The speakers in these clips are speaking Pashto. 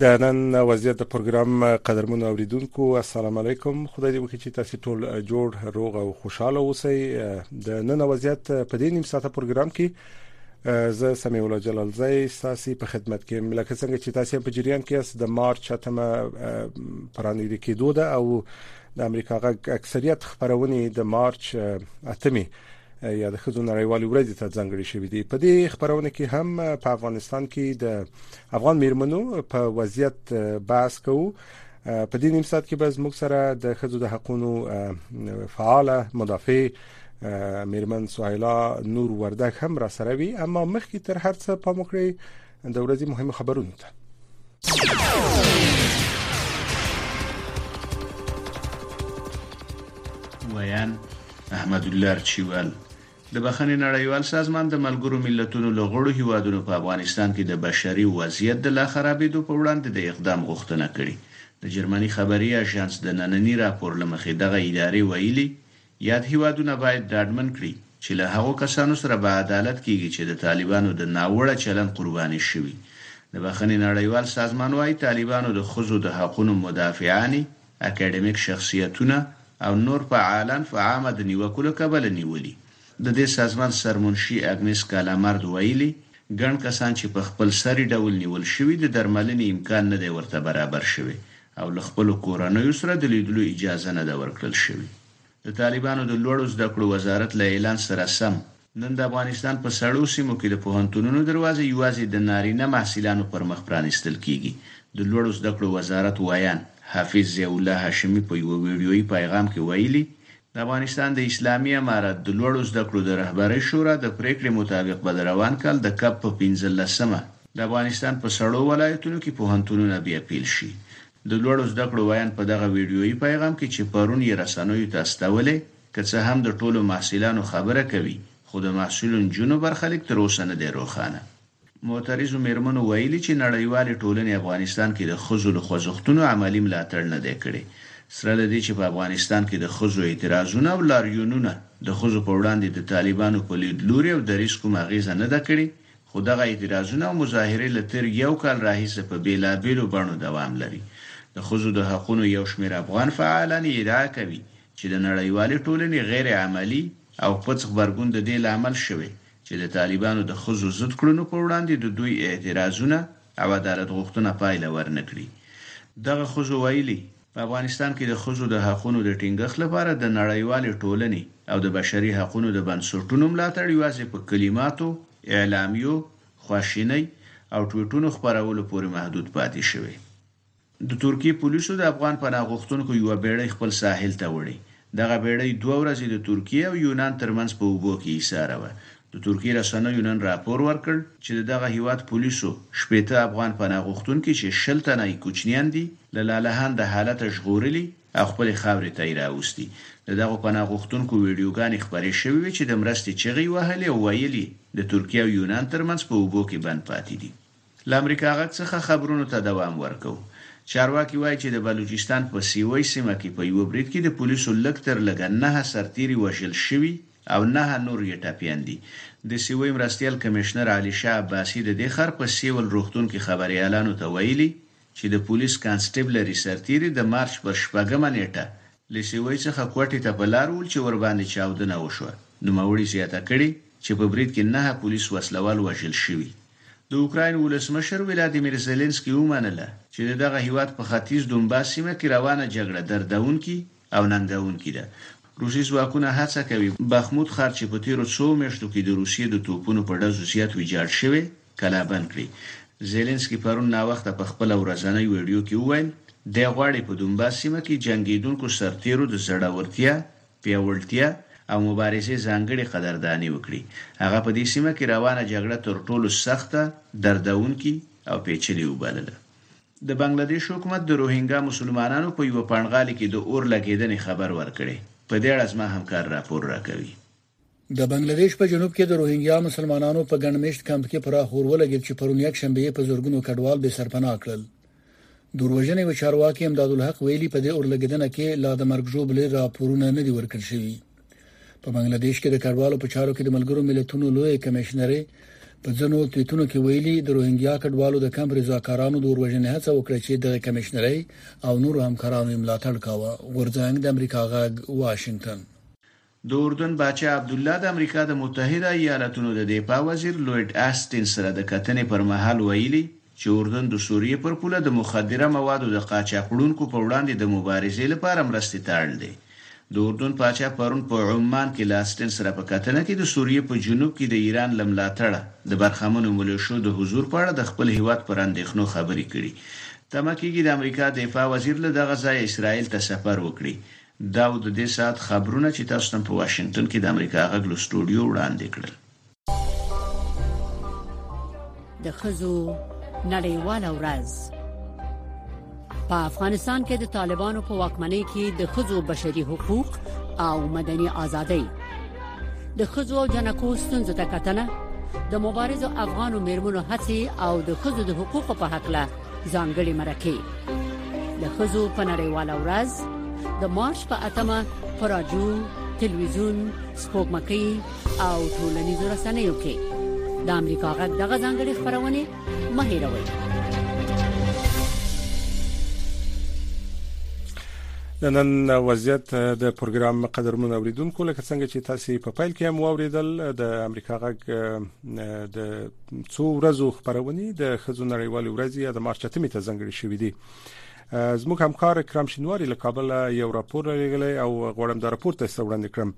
د نن وضعیت د پروګرام قدرمن اوریدونکو السلام علیکم خدای دې وکړي چې تاسو ټول جوړ روغ او خوشاله اوسئ د نن وضعیت په دې نیم ساعته پروګرام کې زه سمي الله جلال زئی ساسي په خدمت کې ملکه څنګه چې تاسو په جریان کې یاست د مارچ اتمه پرانیدي کېدو ده او د امریکا غږ اکثریت خبرونه د مارچ اتمه یا د ښځو نړیوالې ورځې ته ځانګړي شوې دي په دې خبرونه کې هم په افغانستان کې د افغان میرمنو په وضعیت بحث کوو په دې نیم ساعت کې به زموږ سره د ښځو د حقوقو فعاله مدافع میرمن سهیلا نور وردګ هم را سره وي اما مخکې تر هر څه پام وکړئ د ورځې مهمو خبرونو ته ویان احمد الله چیوال د بخښنې نړیوال سازمان د ملګرو ملتونو له غړو هیوادونو په افغانستان کې د بشري وضعیت د لا خرابېدو په وړاندې د اقدام غوښتنه کړې د جرمني خبري اژانس د ننني راپور لمخې دغه ادارې ویلي یاد هیوادونه باید ډاډمن کړي چې له هغو کسانو سره به عدالت کیږي چې د طالبانو د ناوړه چلند قرباني شوي. د بخښنې نړیوال سازمان وايي، طالبانو د ښځو د حقونو مدافعانې، اکاډمیک شخصیتونه او نور فعالان په عامه د نیوکو له کبله نیولي. د دې سازمان سرمنشي اګنیس کالامارد ویلي، ګڼ کسان چې په خپلسري ډول نیول شوي، د درملنې امکان نه دی ورته برابر شوی او له خپلو کورنیو سره د لیدلو اجازه نه ده ورکړل شوې. د طالبانو د لوړو زده کړو وزارت له اعلان سره سم، نن د افغانستان په سړو سیمو کې د پوهنتونونو دروازې یوازې د نارینه محصلانو پر مخ پرانیستل کېږي. د لوړو زده کړو وزارت ویاند حافظ ضیاءالله هاشمي په یوه ویډیويي پیغام کې ویلي، د افغانستان د اسلامي امارت د لوړو زده کړو د رهبرۍ شورا د پرېکړې مطابق به د روان کال د کب په پنځلس مه د افغانستان په سړو ولایتونو کې پوهنتونونه بیا پېل شي. د لوړو زده کړو ویاند په دغه ویډیويي پیغام کې چې پرون یې رسنیو ته استولی، که څه هم د ټولو محصلانو خبره کوي، خو د محصلو نجونو برخلیک تر اوسه نه دی روښانه. معترضو مېرمنو ویلي چې نړیوالې ټولنې افغانستان کې د ښځو له خوځښتونو عملي ملاتړ نه دی کړی، سره له دې چې په افغانستان کې د ښځو اعتراضونه او لاریونونه د ښځو په وړاندې د طالبانو په لیدلوري او دریځ کومه اغېزه نه ده کړې، خو دغه اعتراضونه او مظاهرې له تېر یو کال راهیسې په بېلابېلو بڼو دوام لري. د ښځو د حقونو یو شمېر افغان فعالان ادعا کوي چې د نړیوالې ټولنې غیر عملي او پڅ غبرګون د دې لامل شوی چې د طالبانو د ښځو ضد کړنو پر وړاندې د دوی اعتراضونه او عدالت غوښتنه پایله ورنه کړي. دغه ښځو ویلي، په افغانستان کې د ښځو د حقونو د ټینګښت لپاره د نړیوالې ټولنې او د بشري حقونو د بنسټونو ملاتړ یوازې په کلماتو، اعلامیو، خواشینۍ او ټویټونو خپرولو پورې محدود پاتې شوی. د ترکیې پولیسو د افغان پناه غوښتونکو یوه بېړۍ خپل ساحل ته وړې. دغه بېړۍ دوه ورځې د ترکیې او یونان ترمنځ په اوبو کې ایساره وه. د ترکیې رسنیو نن راپور ورکړ چې د دغه هېواد پولیسو شپېته افغان پناه غوښتونکي چې شل تنه یې کوچنیان دي، له لالهانده حالته ژغورلي او خپلې خاورې ته یې راوستي. د دغو پناه غوښتونکو ویډیوګانې خپرې شوې وې چې د مرستې چغې یې وهلې او ویل یې د ترکیې او یونان ترمنځ په اوبو کې بند پاتې دي. له امریکا غږ څخه خبرونو ته دوام ورکوو، چارواکي وايي چې د بلوچستان په سیوۍ سیمه کې په یوه برید کې د پولیسو لږ تر لږه نهه سرتېري وژل شوي او نهه نور یې ټپیان دي. د سیوۍ مرستیال کمېشنر علي شاه عباسي د دې ښار په سیول روغتون کې خبریالانو ته ویلي، چې د پولیس کانسټیبلري سرتیري د مارچ پر شپږمه نېټه له سیوۍ څخه کوټې ته په لار ول چې ورباندې چاودنه وشوه. نوموړي زیاته کړې چې په برید کې نهه پولیس وسله وال وژل شوي. د اوکراین ولسمشر ولادیمیر زیلینسکي ومنله چې د دغه هیواد په ختیځ دونباس سیمه کې روانه جګړه دردونکي او ننګونکي ده. روسي ځواکونه هڅه کوي بخموت ښار چې په تیرو څو میاشتو کې د روسیې د توپونو په ډزو زیات ویجاړ شوی، کلابند کړي. زیلینسکي پرون ناوخته په خپله ورځنۍ ویډیو کې وویل، دی غواړي په دونباس سیمه کې جنګېدونکو سرتېرو د زړورتیا، پیاوړتیا او مبارزې ځانګړې قدرداني وکړي. هغه په دې سیمه کې روانه جګړه تر ټولو سخته، دردونکي او پېچلې وبلله. د بنګله دېش حکومت د روهینګا مسلمانانو په یوه پنډغالي کې د اور لګېدنې خبر ورکړی. په دې اړه زما همکار راپور راکوي. د بنگله دیش په جنوب کې د روهینګیا مسلمانانو په ګڼ مېشت کمپ کې پراخ اور ولګید چې پرون یک شنبه یې په زرګونو کډوال بې سرپناه کړل دوروژنې و چارواکي امداد الحق ویلي په دې اورلګیدنه کې لا د مرګ ژوبلې راپورونه نه دي ورکړ شوي په بنگله دیش کې د کډوالو په چارو کې د ملګرو ملتونو لوی کمشنري په ځنو تویتونو کې ویلي د روهینګیا کډوالو د کمپ رضاکارانو د اوروژنې هڅه وکړه چې د کمشنري او نورو همکارانو ملاتړ کاوه ورځنګ د امریکا غږ واشنگټن د اردن باچا عبدالله د امریکا د متحده ایالتونو د دفاع وزیر لویډ اسټین سره د کتنې پر مهال ویلي چې اردن د سوریې پر پوله د مخدره موادو د قاچاق وړونکو په وړاندې د مبارزې لپاره مرستې ته اړ دی. د اردن پاچا پرون په عمان کې له اسټین سره په کتنه کې د سوریې په جنوب کې د ایران له ملاتړه د برخمنو ملیشو د حضور په اړه د خپل هیواد پر اندیښنو خبرې کړي. تمه کیږي د امریکا دفاع وزیر له دغه ځایه اسراییل ته سفر وکړي. دا و د دې ساعت خبرونه چې تاسو ته مو په واشنګټن کې د امریکا غږ له سټوډیو وړاندې کړل. د ښځو نړیواله ورځ په افغانستان کې د طالبانو په واکمنۍ کې د خزو بشري حقوق او مدني ازادۍ د خزو او جنکو ستونزو ته کتنه د مبارزو افغانو میرمنو هڅې او د خزو د حقوقو په حق له ځانګړي مرکه د خزو په نړیواله ورځ د مارچ په اتمه په رادیو تلویزیون سپوږمکۍ او ټولنیزو رسنیو کې د امریکا غږ دغه ځانګړي خبرونه مه هیروئ د نن وضعیت د پروګرام قدرمن اوریدونکو لکه څنګه چې تاسو په فایل کې هم واوریدل د امریکا غږ د څو ورځو خبرونې د خزو نړیوالې ورځې یا د مارچ اتمې ته ځنګړې شوې دي زموږ همکار اکرام شینواری له کابل یو راپور لري او غواړم دا راپور تاسو ته وړاندې کړم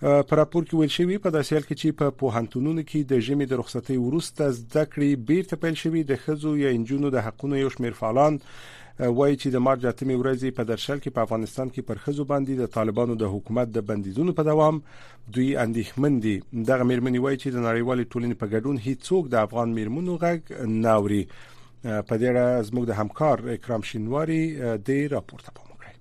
په راپور کې ویل شوی په داسې حال کې چې په پوهنتونونو کې د ژمي د رخصتۍ وروسته زده کړې بیرته پیل شوې د خزو یا انجونو د حقونو یو شمیر فعالان وایي چې د مارچ اتمې ورځې په درشل کې په افغانستان کې پر خزو باندې د طالبانو د حکومت د بندیزونو په دوام دوی اندېښمن دي دغه میرمنې وایي چې د نړیوالې ټولنې په ګډون هیڅوک د افغان میرمنو غږ نه اوري په دې اړه زموږ د همکار اکرام شینواری د راپور ته پام وکړي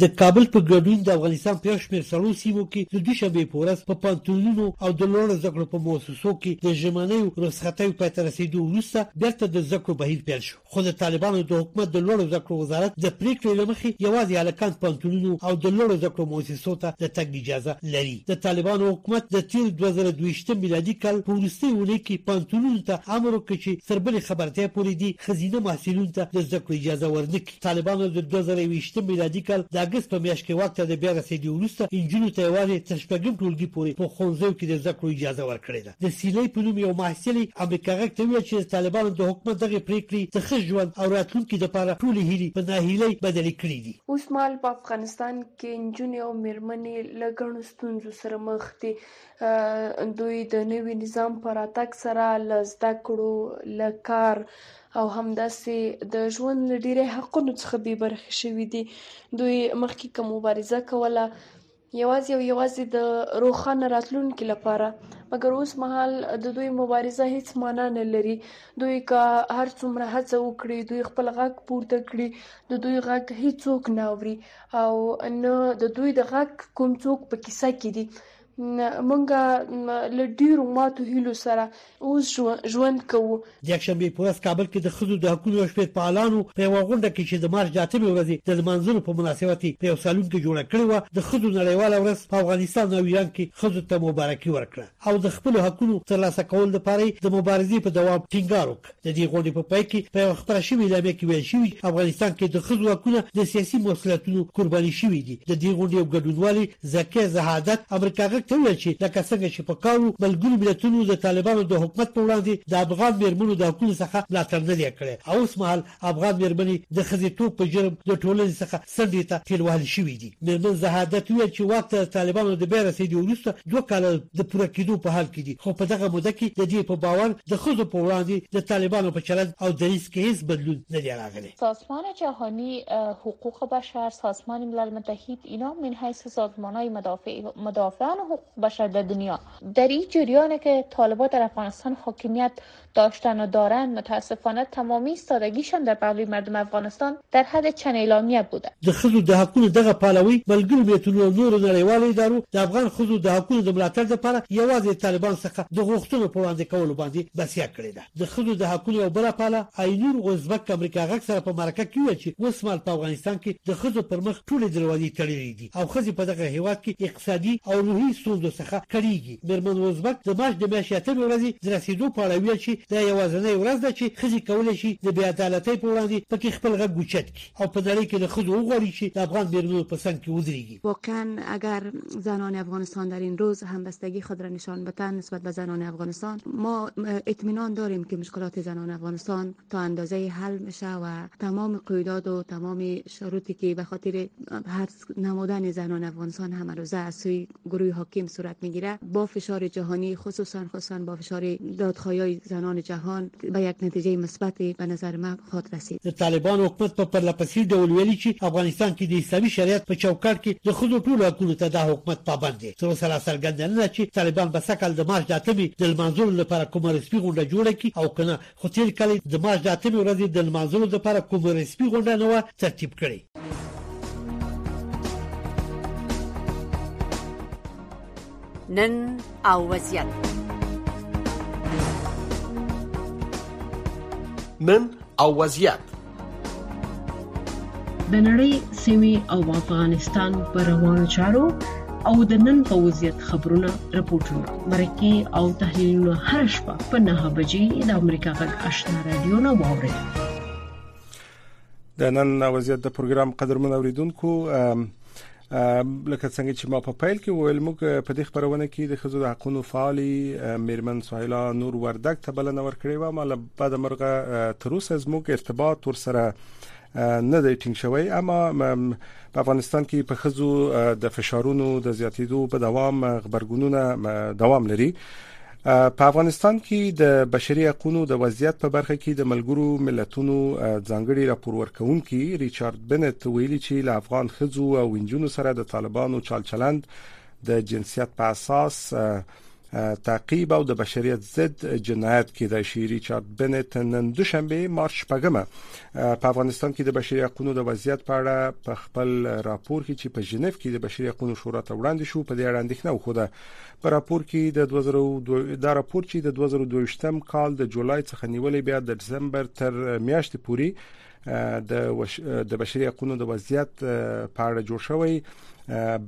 د کابل په ګډون د افغانستان په یو شمېر سړو سیمو کې د دوشنبې په ورځ په پانتونونو او د لوړو زده کړو په موسسو کې د ژمنیو رخصتیو پای ته رسیدو وروسته بیرته د زده کړو بهیر پیل شو خو د طالبانو د حکومت د لوړو زده کړو وزارت د پرېکړې له مخې یوازې هلکان پوهنتونونو او د لوړو زده کړو موسسو ته د تګ اجازه لري. د طالبانو حکومت د تېر دوه زره دویشت میلادي کال په وروستۍ اونۍ کې پوهنتونونو ته امر وکړ چې تر بلې خبرتیا پورې دې ښځینه محصلینو ته د زده کړو اجازه ورنه کړي. طالبانو د دوه زره یوویشت میلادي کال د اګست په میاشت کې واک ته د بیا رسېدو وروسته نجونو ته یوازې تر شپږم ټولګي پورې په ښوونځیو کې د زده کړو اجازه ورکړې ده. د سیلۍ په نوم یو محصلې امریکا غږ ته وویل چې د طالبانو د حکومت دغې پرېکړې د ښه ژوند او راتلونکي لپاره ټولې هیلې په ناهیلۍ بدلې کړې دي. اوسمهال په افغانستان کې نجونې او مېرمنې له ګڼو ستونزو سره مخ دي. دوی د نوي نظام په راتګ سره له زده کړو، له کار او همداسې د ژوند له ډېری حقونو څخه بې برخې شوې دي. دوی مخکې که مبارزه کوله، یوازې او یوازې د روښانه راتلونکي لپاره مګر اوس مهال د دوی مبارزه هیڅ معنا نه لري دوی که هر څومره هڅه وکړي دوی خپل غږ پورته کړي د دوی غږ هیڅوک نه اوري او نه د دوی د غږ کوم څوک په کیسه کې دي مونږه له ډیرو ماتو هیلو سره اوس ژوند کوو. د یکشنبې په ورځ کابل کې د ښځو د حقونو شمېر فعالانو په یوه غونډه کې چې د مارچ د اتمې ورځې د لمانځلو په مناسبت یې په یو سالون کې جوړه کړې وه، د ښځو نړیواله ورځ په افغانستان او ایران کې ښځو ته مبارکي ورکړه او د خپلو حقونو ترلاسه کولو لپاره یې د مبارزې په دوام ټینګار وکړ. د دې غونډې په پای کې په یوه خپره شوې اعلامیه کې ویل شوي، افغانستان کې د ښځو حقونه د سیاسي مسوولیتونو قرباني شوي دي. د دې غونډې یو ګډونوالې، ذکي زهادت امریکا غږ ته وویل چې لکه څنګه چې په کار وو، ملګرو ملتونو د طالبانو د حکومت په وړاندې د افغان مېرمنو د حقونو څخه ملاتړ نه دی کړی او اوس مهال افغان مېرمنې د ښځېتوب په جرم د ټولنې څخه څنډې ته ټېل وهل شوې دي. مېرمن زهادت وویل چې واک ته د طالبانو د بیا رسېدو وروسته دوه کاله د پوره کېدو په حال کې دي، خو په دغه موده کې د دې په باور د ښځو په وړاندې د طالبانو په چلند او دریځ کې هېڅ بدلون نه دی راغلی. سازمان جهانی حقوق بشر سازمان ملل متحد اینا من حیث سازمان های مدافع مدافعان حقوق بشر در دنیا در این جریان که طالبان در افغانستان حاکمیت داشتن و دارند متاسفانه تمامی استادگیشان در بغلی مردم افغانستان در حد چند اعلامیه بوده د خزو د حقونو دغه پالوی ملګرو ملتونو او نورو نړیوالو ادارو د افغان خزو د حقونو د ملاتړ لپاره یوازې طالبان څخه د غوښتنو په وړاندې کولو باندې بسیا کړې ده د ښځو د حقونو یو بل پاله آینور اوزبک امریکا غږ سره په مرکه کې وویل چې اوس مهال په افغانستان کې د ښځو پر مخ ټولې دروازې تړلې دي او ښځې په دغه هېواد کې اقتصادي او روحي ستونزو څخه کړېږي. مېرمن اوزبک د مارچ د میاشتې اتمې ورځې د رسېدو په اړه ویل چې دا یوازنۍ ورځ ده چې ښځې کولی شي د بې عدالتۍ په وړاندې په کې خپل غږ اوچت کړي. او په نړۍ کې له ښځو وغواړي چې د افغان مېرمنو په څنګ کې ودرېږي. واقعا اگر زنان افغانستان در این روز همبستگی خود را نشان بتند نسبت به زنان افغانستان ما اطمینان داریم که مشکلات زنان افغانستان تا اندازه حل میشه و تمام قیودات و تمام شروطی که به خاطر هر نمودن از زنان افغانستان همه روزه از سوی گروه حاکم صورت میگیره با فشار جهانی خصوصا خصوصا با فشار دادخواهی زنان جهان به یک نتیجه مثبت به نظر ما خود رسید د طالبانو حکومت په پرلپسې ډول ویلي چې افغانستان کې د اسلامي شریعت په چوکاټ کې د ښځو ټولو حقونو ته دا حکومت پابند دی. تر اوسه لا څرګنده نه ده چې طالبان به سږکال د مارچ د اتمې د لمانځلو لپاره کومه رسمي غونډه جوړه کړي او که نه، خو تېر کال یې د مارچ د اتمې ورځې د لمانځلو لپاره کومه رسمي غونډه نه وه ترتیب کړې. نن او وضعیت نن او وضعیت د نړۍ سیمې او افغانستان پر روانو چارو او د نن په وضعیت خبرونه رپورټونه مرکه او تحلیلونه هر شپه په 9 بجې د امریکا غږ آشنا رادیو نه واوري د نن وضعیت د پروګرام قدرمن اوریدونکو لکه څنګه چې ما په پیل کې وویل موږ په دې خبرونه کې د خزو د حقوقو فعالي میرمن سهیلا نور وردګ ته بلنه ورکړې و ما له بعد مرغه تر اوسه زموږ ارتباط ور سره نه دی ټینګ شوی اما په افغانستان کې په خزو د فشارونو د زیاتیدو په دوام خبرګونونه دوام لري په افغانستان کې د بشري حقوقو د وضعیت په برخه کې د ملګرو ملتونو ځانګړي راپور ورکوونکي ریچارد بنت ویلي چې له افغان خځو او انجونو سره د طالبانو چالچلند د جنسیت په اساس تعقیب او د بشریت ضد جنایت کېدای شي ریچارد بنت نن دوشنبه مارچ پګمه په افغانستان کې د بشري حقوقو د وضعیت په اړه په خپل راپور کې چې په جنیف کې د بشري حقوقو شورا ته وړاندې شو په دې اړه اندېښنه وښوده په راپور کې د 2002 دا راپور چې د 2022 کال د جولای څخه نیولې بیا د دسمبر تر میاشتې پوري د وش... د بشري حقوقو د وضعیت په اړه جوړ شوی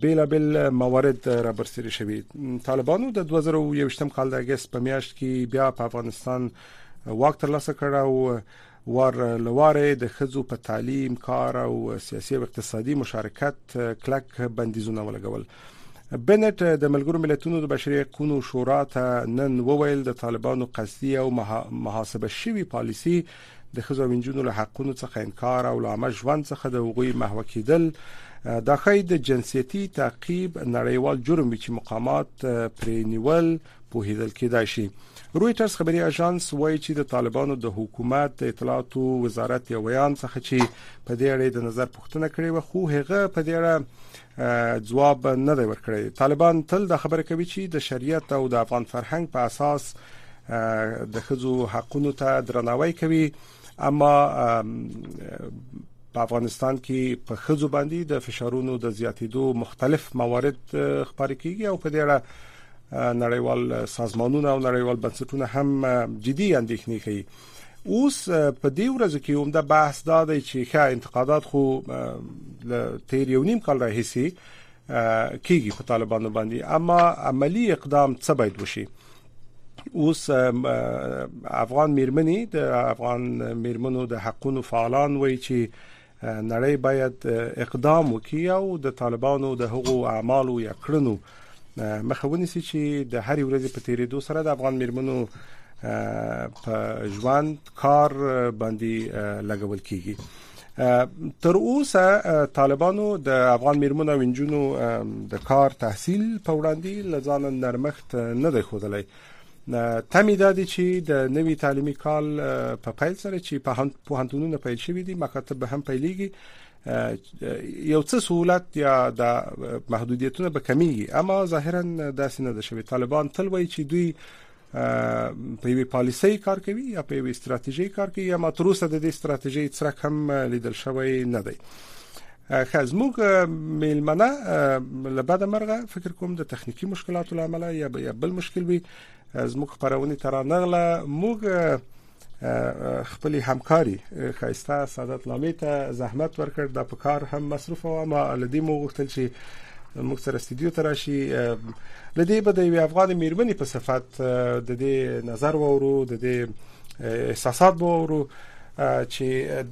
بیلابل موارد را برسېره شوی طالبانو د 2021 کال د اگست په میاشت کې بیا په افغانستان واک ترلاسه کړ او وار له واره د ښځو په تعلیم، کار او سیاسي او اقتصادي مشارکت کلک بندیزونه ولګول. بنټ د ملګرو ملتونو د بشري حقوقو شورا ته نن وویل د طالبانو قصدي او محاسبه شوی پالیسی د خزو او انجونو له حقونو څخه انکار او لامه ژوند څخه د وغوي محو کېدل دا ښایي د جنسیتي تعقیب نړیوال جرم وي چې مقامات پرې نیول پوهیدل کېدای شي رويټرز خبري اژانس وایي چې د طالبانو د حکومت د اطلاعاتو وزارت یو ویان څخه چې په دې اړه د نظر پوښتنه کړې و خو هغه په دې اړه ځواب نه دی ورکړی طالبان تل دا خبره کوي چې د شریعت او د افغان فرهنګ په اساس د خځو حقونو ته درناوی کوي اما په افغانستان کې په خځو باندې د فشارونو د زیاتیدو مختلف موارد خبرې کیږي او په دې اړه نړیوال سازمانونه او نړیوال بنسټونه هم جدي اندېښنې کوي اوس په دې ورځو کې هم د بحث دا دی چې ښه انتقادات خو له تیر یو نیم کال راهیسي کیږي په طالبانو باندې اما عملی اقدام څه باید وشي اوس افغان میرمنې د افغان میرمنو د حقونو فعالان وایي چې نړۍ باید اقدام وکړي او د طالبانو د هغو اعمالو یا کړنو مخه ونیسي چې د هرې ورځې په تیریدو سره د افغان میرمنو په ژوند کار باندې لګول کیږي تر اوسه طالبانو د افغان میرمنو او انجونو د کار تحصیل په وړاندې لزان نرمښت نه دی خودلای تمی دا دي چې د نوي تعلیمي کال په پیل سره چې په پوهنتونونو پیل شوې دي مکاتب به هم پیلېږي یو څه سہولت یا د محدودیتونه به کمیږي اما ظاهرا داسې نه ده شوی طالبان تل وایي چې دوی په یوې پالیسۍ کار کوي یا په یوې ستراتیژۍ کار کوي یا ماتروسه د دې ستراتیژۍ څرک هم لیدل شوی نه دی خزموږ میلمنه لبد مرغه فکر کوم د تخنیکی مشکلاتو لامل یا بل مشکل وي زموږ خبرونه ترانغله موږ خپل همکاري خایسته سعادت لامي ته زحمت ورکړ د په کار هم مصروف و ما لدی مو غوښتل چې موږ سره استودیو ته راشي لدی به د یو افغان میرمنې په صفت د دې نظر وورو د دې احساسات وورو چې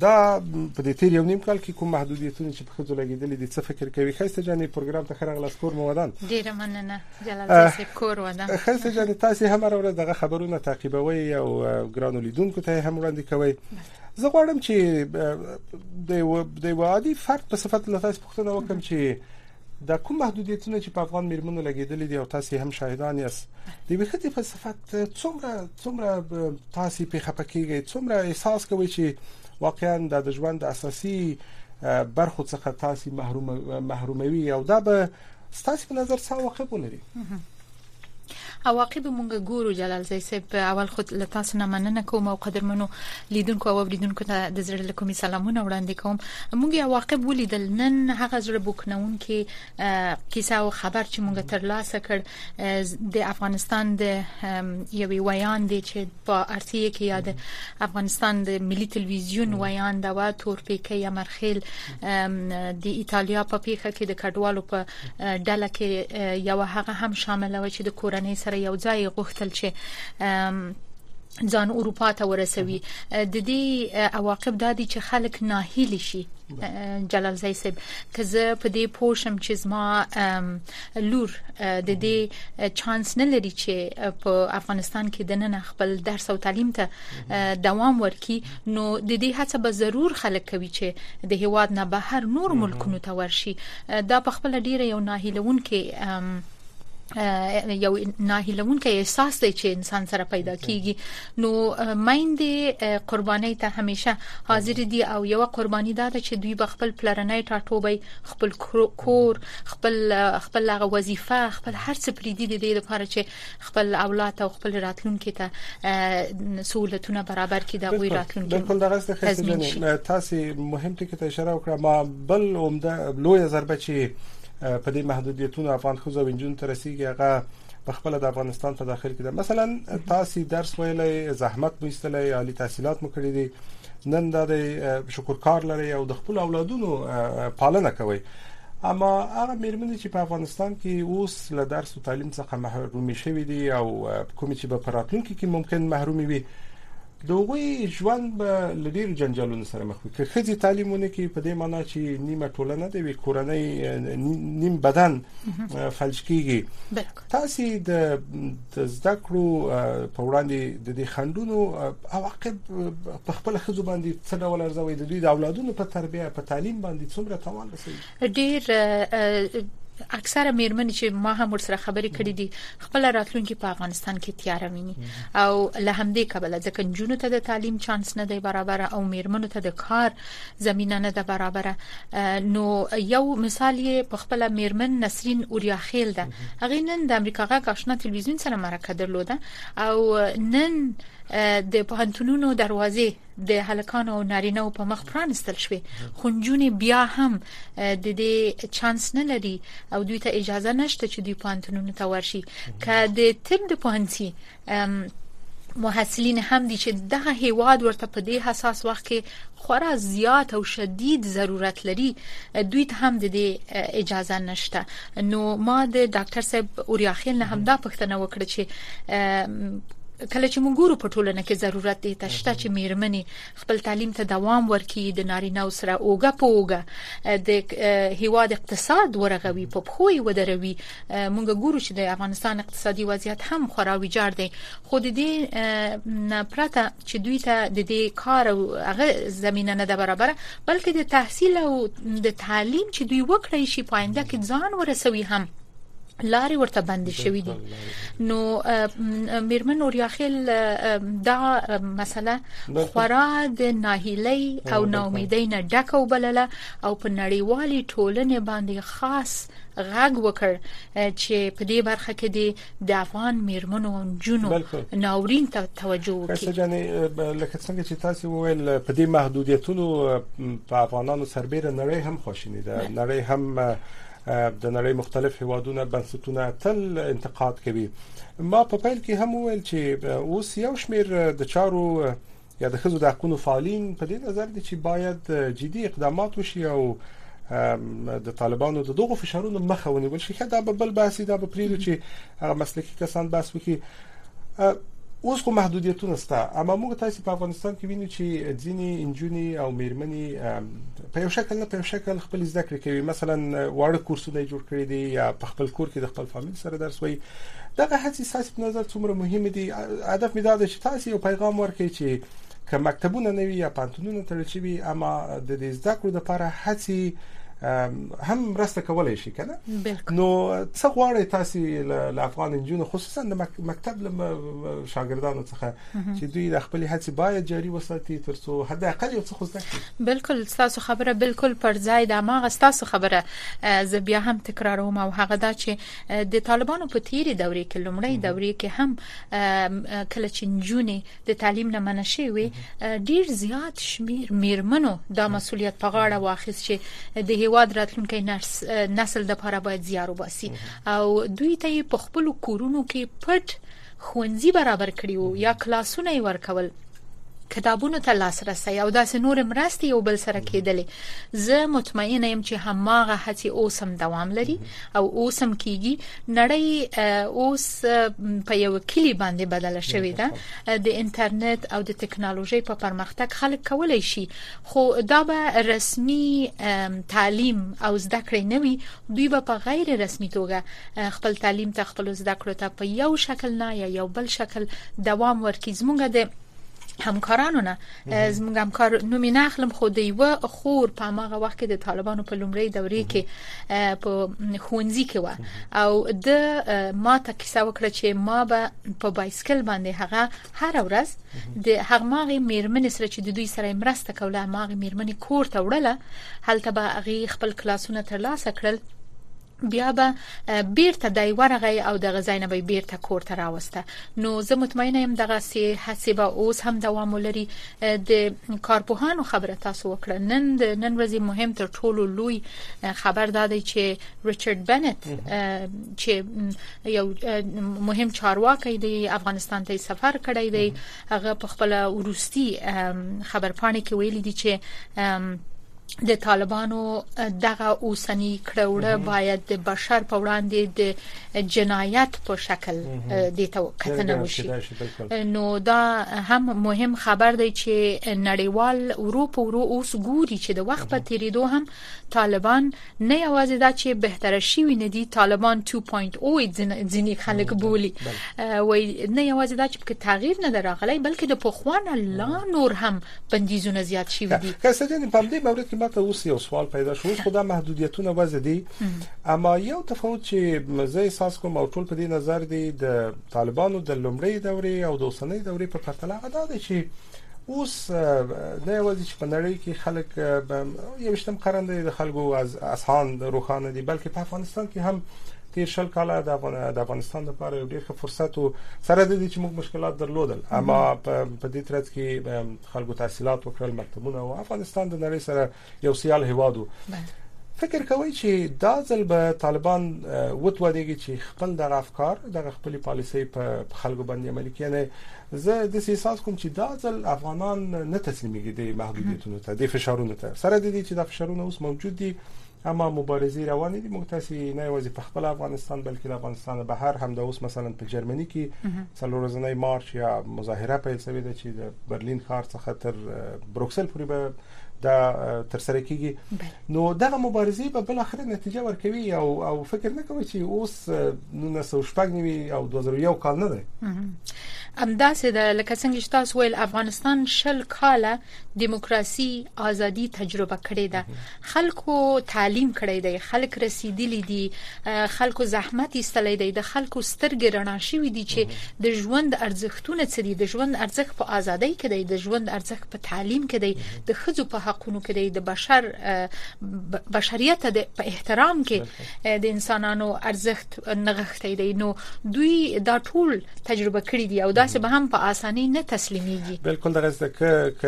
دا په دې تیر یو نیم کال کې کوم محدودیتونه چې په خځو لګیدلې دي څه فکر کوي خسته جانې پروګرام ته خره غلاس کور مو ودان ډیره مننه جلال آه، صاحب کور ودا خسته جان تاسو هم هر ورځ دغه خبرونه تعقیبوي او ګرانو لیدونکو ته هم وړاندې کوي زه غواړم چې د یو عادي فرد په صفت له تاسو پوښتنه وکم چې دا کوم محدودیتونه چې په افغان میرمنو لګیدلې دي او تاسو هم شاهدان یاست د وخت په صفت څومره څومره تاسو په خپکیږي څومره احساس کوي چې واقعا د ژوند اساسي برخو څخه تاسو محروم محروموي او دا به ستاسو په نظر څه عواقب ولري عواقب مونږ ګورو جلال زی صاحب اول خود لتا سره مننه کوم او قدرمنو لیدونکو او اوریدونکو ته د زړه له کومي سلامونه وړاندې کوم مونږ عواقب ولیدل نن هغه زړه بوکنون کې کیسه او خبر چې مونږ تر لاسه کړ د افغانستان د یوې ویان دی چې په ارسي کې یاد افغانستان د ملي تلویزیون ویان دا و تور پیکې یا مرخیل د ایتالیا په پیښه کې د کډوالو په ډله کې یو هغه هم شامل و چې د کورنۍ سره یو ځای غوښتل چې ځان اروپا ته ورسوي د دې عواقب دا دي چې خلک ناهیلي شي جلال زئی صاحب که زه په دې پوښم چې زما لور د دې چانس نه لري چې په افغانستان کې د نن خپل درس او تعلیم ته دوام ورکړي نو د دې هڅه به ضرور خلک کوي چې د هیواد نه بهر نور ملکونو ته ورشي دا په خپل ډیره یو ناهیلونکې یو ناهیلونکې احساس دی چې انسان سره پیدا کیږي نو مایندې قرباني ته همیشه حاضر دي او یو قرباني دا ده چې دوی به خپل پلرنۍ ټاټوبي خپل کور خپل خپل هغه وظیفه خپل هر څه پریدي د دې لپاره چې خپل اولاد او خپل راتلونکي ته سہولتونه برابر کړي د غوي راتلونکي بالکل دغه څه خسته جن تاسو مهم ټکی ته اشاره وکړه ما بل عمده لوی ضربه چې په دې محدودیتونو افغان خو زو انجن ترسيږي هغه په خپل د افغانستان په داخل کې ده مثلا تاسو درس ویلې زحمت مو ایستلې عالی تحصیلات مو کړې دي نن دا د شکرکار لري او د خپل اولادونو پالنه کوي اما هغه میرمنې چې په افغانستان کې اوس له درس تعلیم څخه محرومي شوي دي او کومې چې به په راتلونکي کې ممکن محرومي وي د هغوی ژوند به له ډېرو جنجالونو سره مخ وي که ښځې تعلیم ونه کړي په دې معنی چې نیمه ټولنه د یوې کورنۍ نیم بدن فلج کیږي تاسو د زده کړو په وړاندې د دې خندونو عواقب په خپل خځو باندې څه ډول ارزوي د دوی د اولادونو په تربیه په تعلیم باندې څومره تاوان رسوي ډیر اکثره میرمنې چې ما هم ورسره خبرې کړې دي خپل راتلونکي په افغانستان کې تیار ویني او له همدې کبله ځکه جنونو ته د تعلیم چانس نه دی برابر او میرمنو ته د کار زمينه نه ده برابر نو یو مثال یې په خپل میرمن نسرین اوریا خیل ده هغه نن د امریکا غا آشنا تلویزیون سره مرکه درلوده او نن د پوهنتونونو دروازې د هلکانو او نارینه په مخ پرانستل شوې خو نجونې بیا هم د دې چانس نه لري او دوی ته اجازه نشته چې دوی پانتونونو ته ورشي که د طب د پوهنځي محصلین هم دي چې دغه هیواد ورته په دې حساس وخت کې خورا زیات او شدید ضرورت لري دوی ته هم د دې اجازه نشته نو ما د ډاکټر صاحب اوریاخیل نه همدا پښتنه وکړه چې کله چې موږ ګورو په ټولنه کې ضرورت دی تشته چې میرمنې خپل تعلیم ته دوام ورکړي د نارینه او سره اوګه په اوګه د هیواد اقتصاد ورغوي په پخوي ودروي موږ ګورو چې د افغانستان اقتصادي وضعیت هم خورا ویجاړ دی خو د دې نه پرته چې دوی ته د دې کار او هغه زمينه نه ده برابر بلکې د تحصیل او د تعلیم چې دوی وکړی شي پاینده کې ځان ورسوي هم لارې ورته بندې شوې دي نو میرمن اوریاخیل دا مسله خورا د ناهیلۍ او ناامیدۍ نه ډکه وبلله او په نړیوالي ټولنې باندې خاص غږ وکړ چې په دې برخه کې د د افغان میرمنو او جنو ناورین ته توجه وکړي کسه جانې لکه څنګه چې تاسو وویل په دې محدودیتونو په افغانانو سربېره نړۍ هم خوشینه ده نړۍ هم د نړۍ مختلف هیوادونه بنسټونه تل انتقاد کوي ما په پیل کې هم وویل چې اوس یو شمیر د چارو یا د ښځو د حقونو فعالین په دې نظر دي چې باید جدي اقدامات وشي او د طالبانو د دغو فشارونو مخه ونیول شي دا به بل بحث دا به پریږدو چې هغه مسلکي کسان بحث وکړي اوس خو محدودیتونه سته اما موږ تاسو په افغانستان کې وینو چې ځینې انجونی او میرمنې په یو شکل نه په یو شکل خپل زده کړې کوي مثلا واړه کورسونه جوړ کړي دي یا په خپل کور کې د خپل فامیل سره درس وایي دغه هڅې ستاسو په نظر څومره مهمه دي هدف مې دا دی چې تاسو یو پیغام ورکړئ چې که مکتبونه نه وي یا پانتونونه تړل شوي اما د دې زده کړو لپاره هڅې هم مرسته کولای شي کنه نو څه غواړي تاسو له افغان انجونو خصوصا د مکتب له شاګردانو څخه چې دوی د خپل هڅې باید جاری وساتي ترڅو حد اقل یو څه خو زده کړي بالکل تاسو خبره بالکل پر ځای ده ما غستاسو خبره زه بیا هم تکراروم او هغه دا چې د طالبانو په تیری دورې کې لومړی دورې کې هم کله چې نجونې د تعلیم نه منع شي وي ډیر زیات شمیر میرمنو دا مسولیت په غاړه واخیست چې د هیواد راتلونکي نسل د لپاره باید زیار وباسي او دوی ته په خپل کورونو کې پټ ښوونځي برابر کړي وو یا کلاسونه یې ورکول کتابونو ته لاسرسی او داسې نور مرستې یو بل سره کېدلې زه مطمئنه یم چې هماغه هڅې اوس هم دوام لري او اوس هم کیږي نړۍ اوس په یو کلی باندې بدله شوې ده د انټرنیټ او د ټکنالوژي په پرمختګ خلک کولای شي خو دا به رسمي تعلیم او زده کړې نه وي دوی به په غیر رسمي توګه خپل تعلیم ته خپل زده کړو ته په یو شکل نه یا یو بل شکل دوام ورکړي زمونږ د همکارانو نه زموږ همکار نوم نه اخلم خو د یو خور په هغه وخت کې د طالبانو په لومړی دورې کې په خونځي کې و او د ما ته کیسه وکړه چې ما به په بایسکل باندې هغه هر ورځ د هغماغي میرمنې سره چې د دوی سره مرسته کوله هغه میرمنې کور ته وړله هلته به غي خپل کلاسونه ترلاسه کړل بیا به بیرته دای ورغی او د غزاینه به بیرته کور ته راوسته نو زه مطمئنه یم دغه سی هڅه به اوس هم دوام ولري د کارپوهانو خبره تاسو وکړه نن د نن ورځې مهم تر ټولو لوی خبر دا دی چې ریچارډ بنت چې یو مهم چارواکي دی افغانستان ته سفر کړی دی هغه په خپل وروستي خبرپاڼه کې ویلي دی چې د طالبانو دغه اوسنی کړوړه باید د بشر په وړاندې د جنایت په شکل د تو کتنه وشي نو دا هم مهم خبر دی چې نړیوال اروپا ورو اوس ګوري چې د وخت په تیریدو هم طالبان نه یوازې دا چې بهتره شوی نه دي طالبان 2.0 ځینی خلک بولی وای نه یوازې دا چې په تغییر نه دراغلی بلکې د پخوانه لا نور هم بندیزونه زیات شوی دي که څه جن په دې مورد کې ماته اوس یو سوال پیدا شو اوس خدای محدودیتونه وځ دي اما یو تفاوت چې زه احساس کوم او ټول په دې نظر دي د طالبانو د لومړی دورې او د اوسنۍ دورې په پرتله غدا دي چې اوس نه یوازې چې په نړۍ کې خلک یوشتم قرن دی د خلکو از اسهان روخانه دي بلکې په افغانستان کې هم تیر شل کاله د افغان د افغانستان لپاره یو ډیر ښه فرصت وو سره د دې چې موږ مشکلات درلودل اما په دې ترڅ کې خلکو تحصیلات وکړل مکتبونه او افغانستان د نړۍ سره یو سیال هیواد وو فکر کوي چې دا ځل به طالبان وتوانیږي چې خپل دغه افکار دغه خپل پالیسي په خلکو باندې عملي کړي نه زه د احساس کوم چې دا ځل افغانان نه تسلیمېږي د محدودیتونو ته د فشارونو ته سره د دې چې د فشارونو اوس موجود دي اما مبارزه روانې دي موږ تاسو نه یوازې په خپل افغانستان بلکې د افغانستان بهر هم د اوس مثلا په جرمني کې څلور ورځې مارچ یا مظاهره پیل شوې ده چې د برلین ښار څخه تر بروکسل پورې به دا تر سره کیږي نو دغه مبارزه به بل اخر نتیجه ورکوي او او فکر نه کوي چې اوس 1990 او 2001 کال نه دی امدا سه د لکه څنګه چې تاسو ویل افغانستان شل کاله دیموکراسي ازادي تجربه کړې ده خلکو تعلیم کړی دی خلک رسیدلی دي خلکو زحمت ایستلی دی د خلکو سترګې رڼا شوې دي چې د ژوند ارزښتونه څه دي د ژوند ارزښت په ازادۍ کې دی د ژوند ارزښت په تعلیم کې دی د خځو په حقونو کې دی د بشر بشریت د په احترام کې د انسانانو ارزښت نغښتې دی نو دوی دا ټول تجربه کړی دی او دا سه به هم په اساني نه تسلیميږي بالکل دغه څه ک ک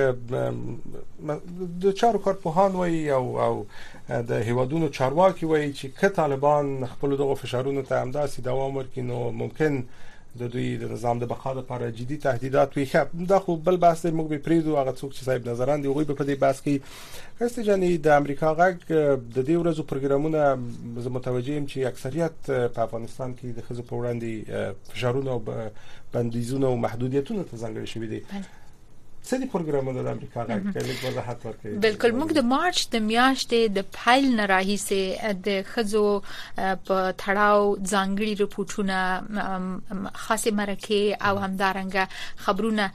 د چارو کارپوهان وایي او او د هیوادونو چارواکي وایي چې ک طالبان خپل دغه فشارونو ته همداسې دوام ورکړي نو ممکن د دوی د نظام د بقا لپاره جدي تهدیدات وي ښه دا خو بل بحث دی موږ به پریزو هغه څوک چې صاحب نظران دی هغه په دې بحث کې خسته جانې د امریکا غږ د دې ورځو پروګرامونه زه متوجه یم چې اکثریت په افغانستان کې د خزو په وړاندې فشارونه او بندیزونه او محدودیتونه ته ځانګړي شوی دي څه دي پروګرامونه د امریکا غږ کلیک وضاحت ورکړي بالکل موږ د مارچ د میاشتې د پایل نه راهیسې د خزو په تړاو ځانګړي رپورټونه خاصه مرکه او همدارنګه خبرونه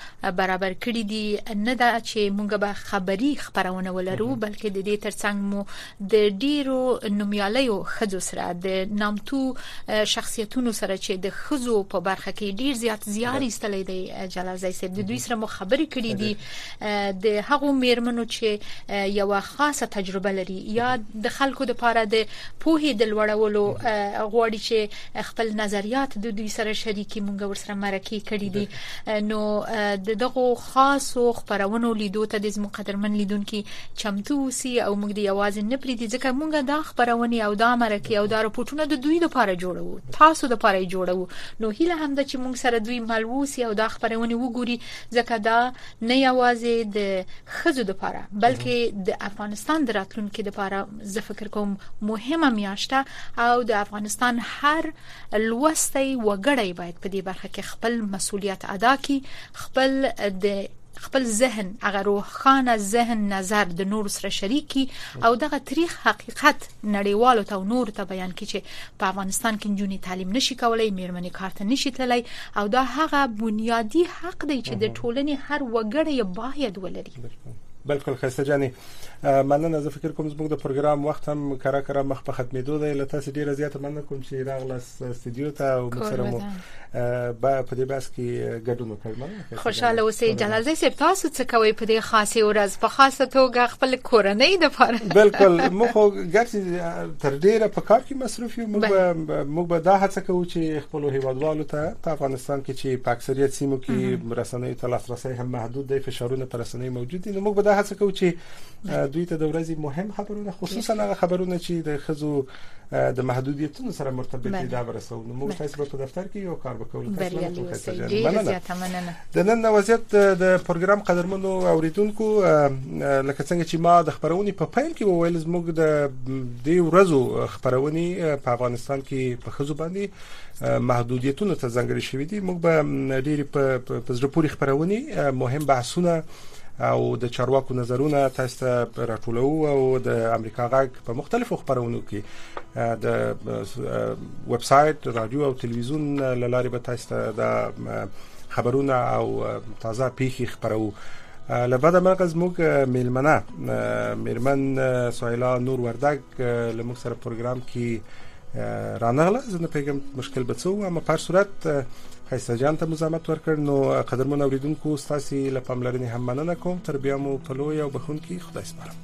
برابر کړي دي نه دا چې موږ به خبري خبرونه ولرو بلکې د دې ترڅنګ مو د ډیرو نومیالیو خځو سره د نامتو شخصیتونو سره چې د خځو په برخه کې ډیر زیات زیار ایستلې دی جلالزی صاحب د دوی سره مو خبرې کړې دي د هغو میرمنو چې یو خاصه تجربه لري یا د خلکو د پاره د پوهې د لوړولو غوړي چې خپل نظریات د دوی سره شریکي مونږ ورسره مرکه کړې دي نو د دغه خاصو خپرونو لیدو ته دې زموږ قدرمن لیدونکي چمتو اوسي او موږ دې یوازې نه پریږدي ځکه موږ دا خپرونې او دا مرکې او دا رپورټونه د دوی لپاره جوړوو تاسو لپاره یې جوړوو نو هیله هم ده چې موږ سره دوی مل اوسي او دا خپرونې وګوري ځکه دا نه یوازې د خزو لپاره بلکې د افغانستان د راتلونکو لپاره زه فکر کوم مهمه میاشته او د افغانستان هر لوستی وګړی باید په دې برخه کې خپل مسولیت ادا کړي خپل د خپل ذهن هغه روحانه ذهن نظر د نور سره شریکي او دغه تاریخ حقیقت نړیوالو ته نور ته بیان کړي چې په افغانستان کې جونې تعلیم نشي کولای میرمنې کار ته نشي تللی او دا هغه بنیادی حق دی چې د ټولنې هر وګړی باید ولري بالکل خسته جانې مننه زه فکر کوم زموږ د پروګرام وخت هم کرا کرا مخ په ختمېدو دی لته سي ډیره زیاته مننه کوم چې راغله استودیو ته او سره مو با په دې بحث کې ګډون وکړم خوشاله اوسئ جلال زی صاحب تاسو څه کوئ په دې خاصه ورځ په خاصه توګه خپل کورنۍ د پاره بالکل مو خو ګټ تر ډیره په کار کې مصروف یو موږ به دا هڅه کوو چې خپل هیوادوالو ته په افغانستان کې چې په اکثریت سیمو کې رسنۍ ته لاسرسي هم محدود دی فشارونه پر رسنۍ موجود دي نو موږ به دا هڅه کوو چې دوی ته د ورځې مهم خبرونه خصوصا هغه خبرونه چې د خزو د محدودیتونو سره مرتبط دي دا برسو نو موږ تاسو په دفتر کې یو کار وکړو تاسو نه کوم څه مننه د نن وضعیت د پروګرام قدرمنو اوریدونکو لکه څنګه چې ما د خبرونې په پیل کې وویل زموږ د دې ورځو خبرونې په افغانستان کې په خزو باندې محدودیتونو ته ځنګړې شوې دي موږ به ډېری په زړه پوری خبرونه مهم بحثونه او د چارواکو نظرونه تاسو ته راټولو او د امریکا غږ په مختلفو خبرونو کې د ویب سایټ رادیو او تلویزیون لارې به تاسو ته د خبرونه او تازه پیښې خبرو لبدا مرغه زموږ میلمنه میرمن سویلا نور وردګ لموږ سره پروګرام کې رانغله زه نه پیګم مشکل به څه و اما په صورت خیسته جان ته مزامت ورکړ نو قدرمن اوریدونکو ستاسو له پاملرنې هم مننه کوم تر بیا مو په لوی او بخونکي خدای سپارم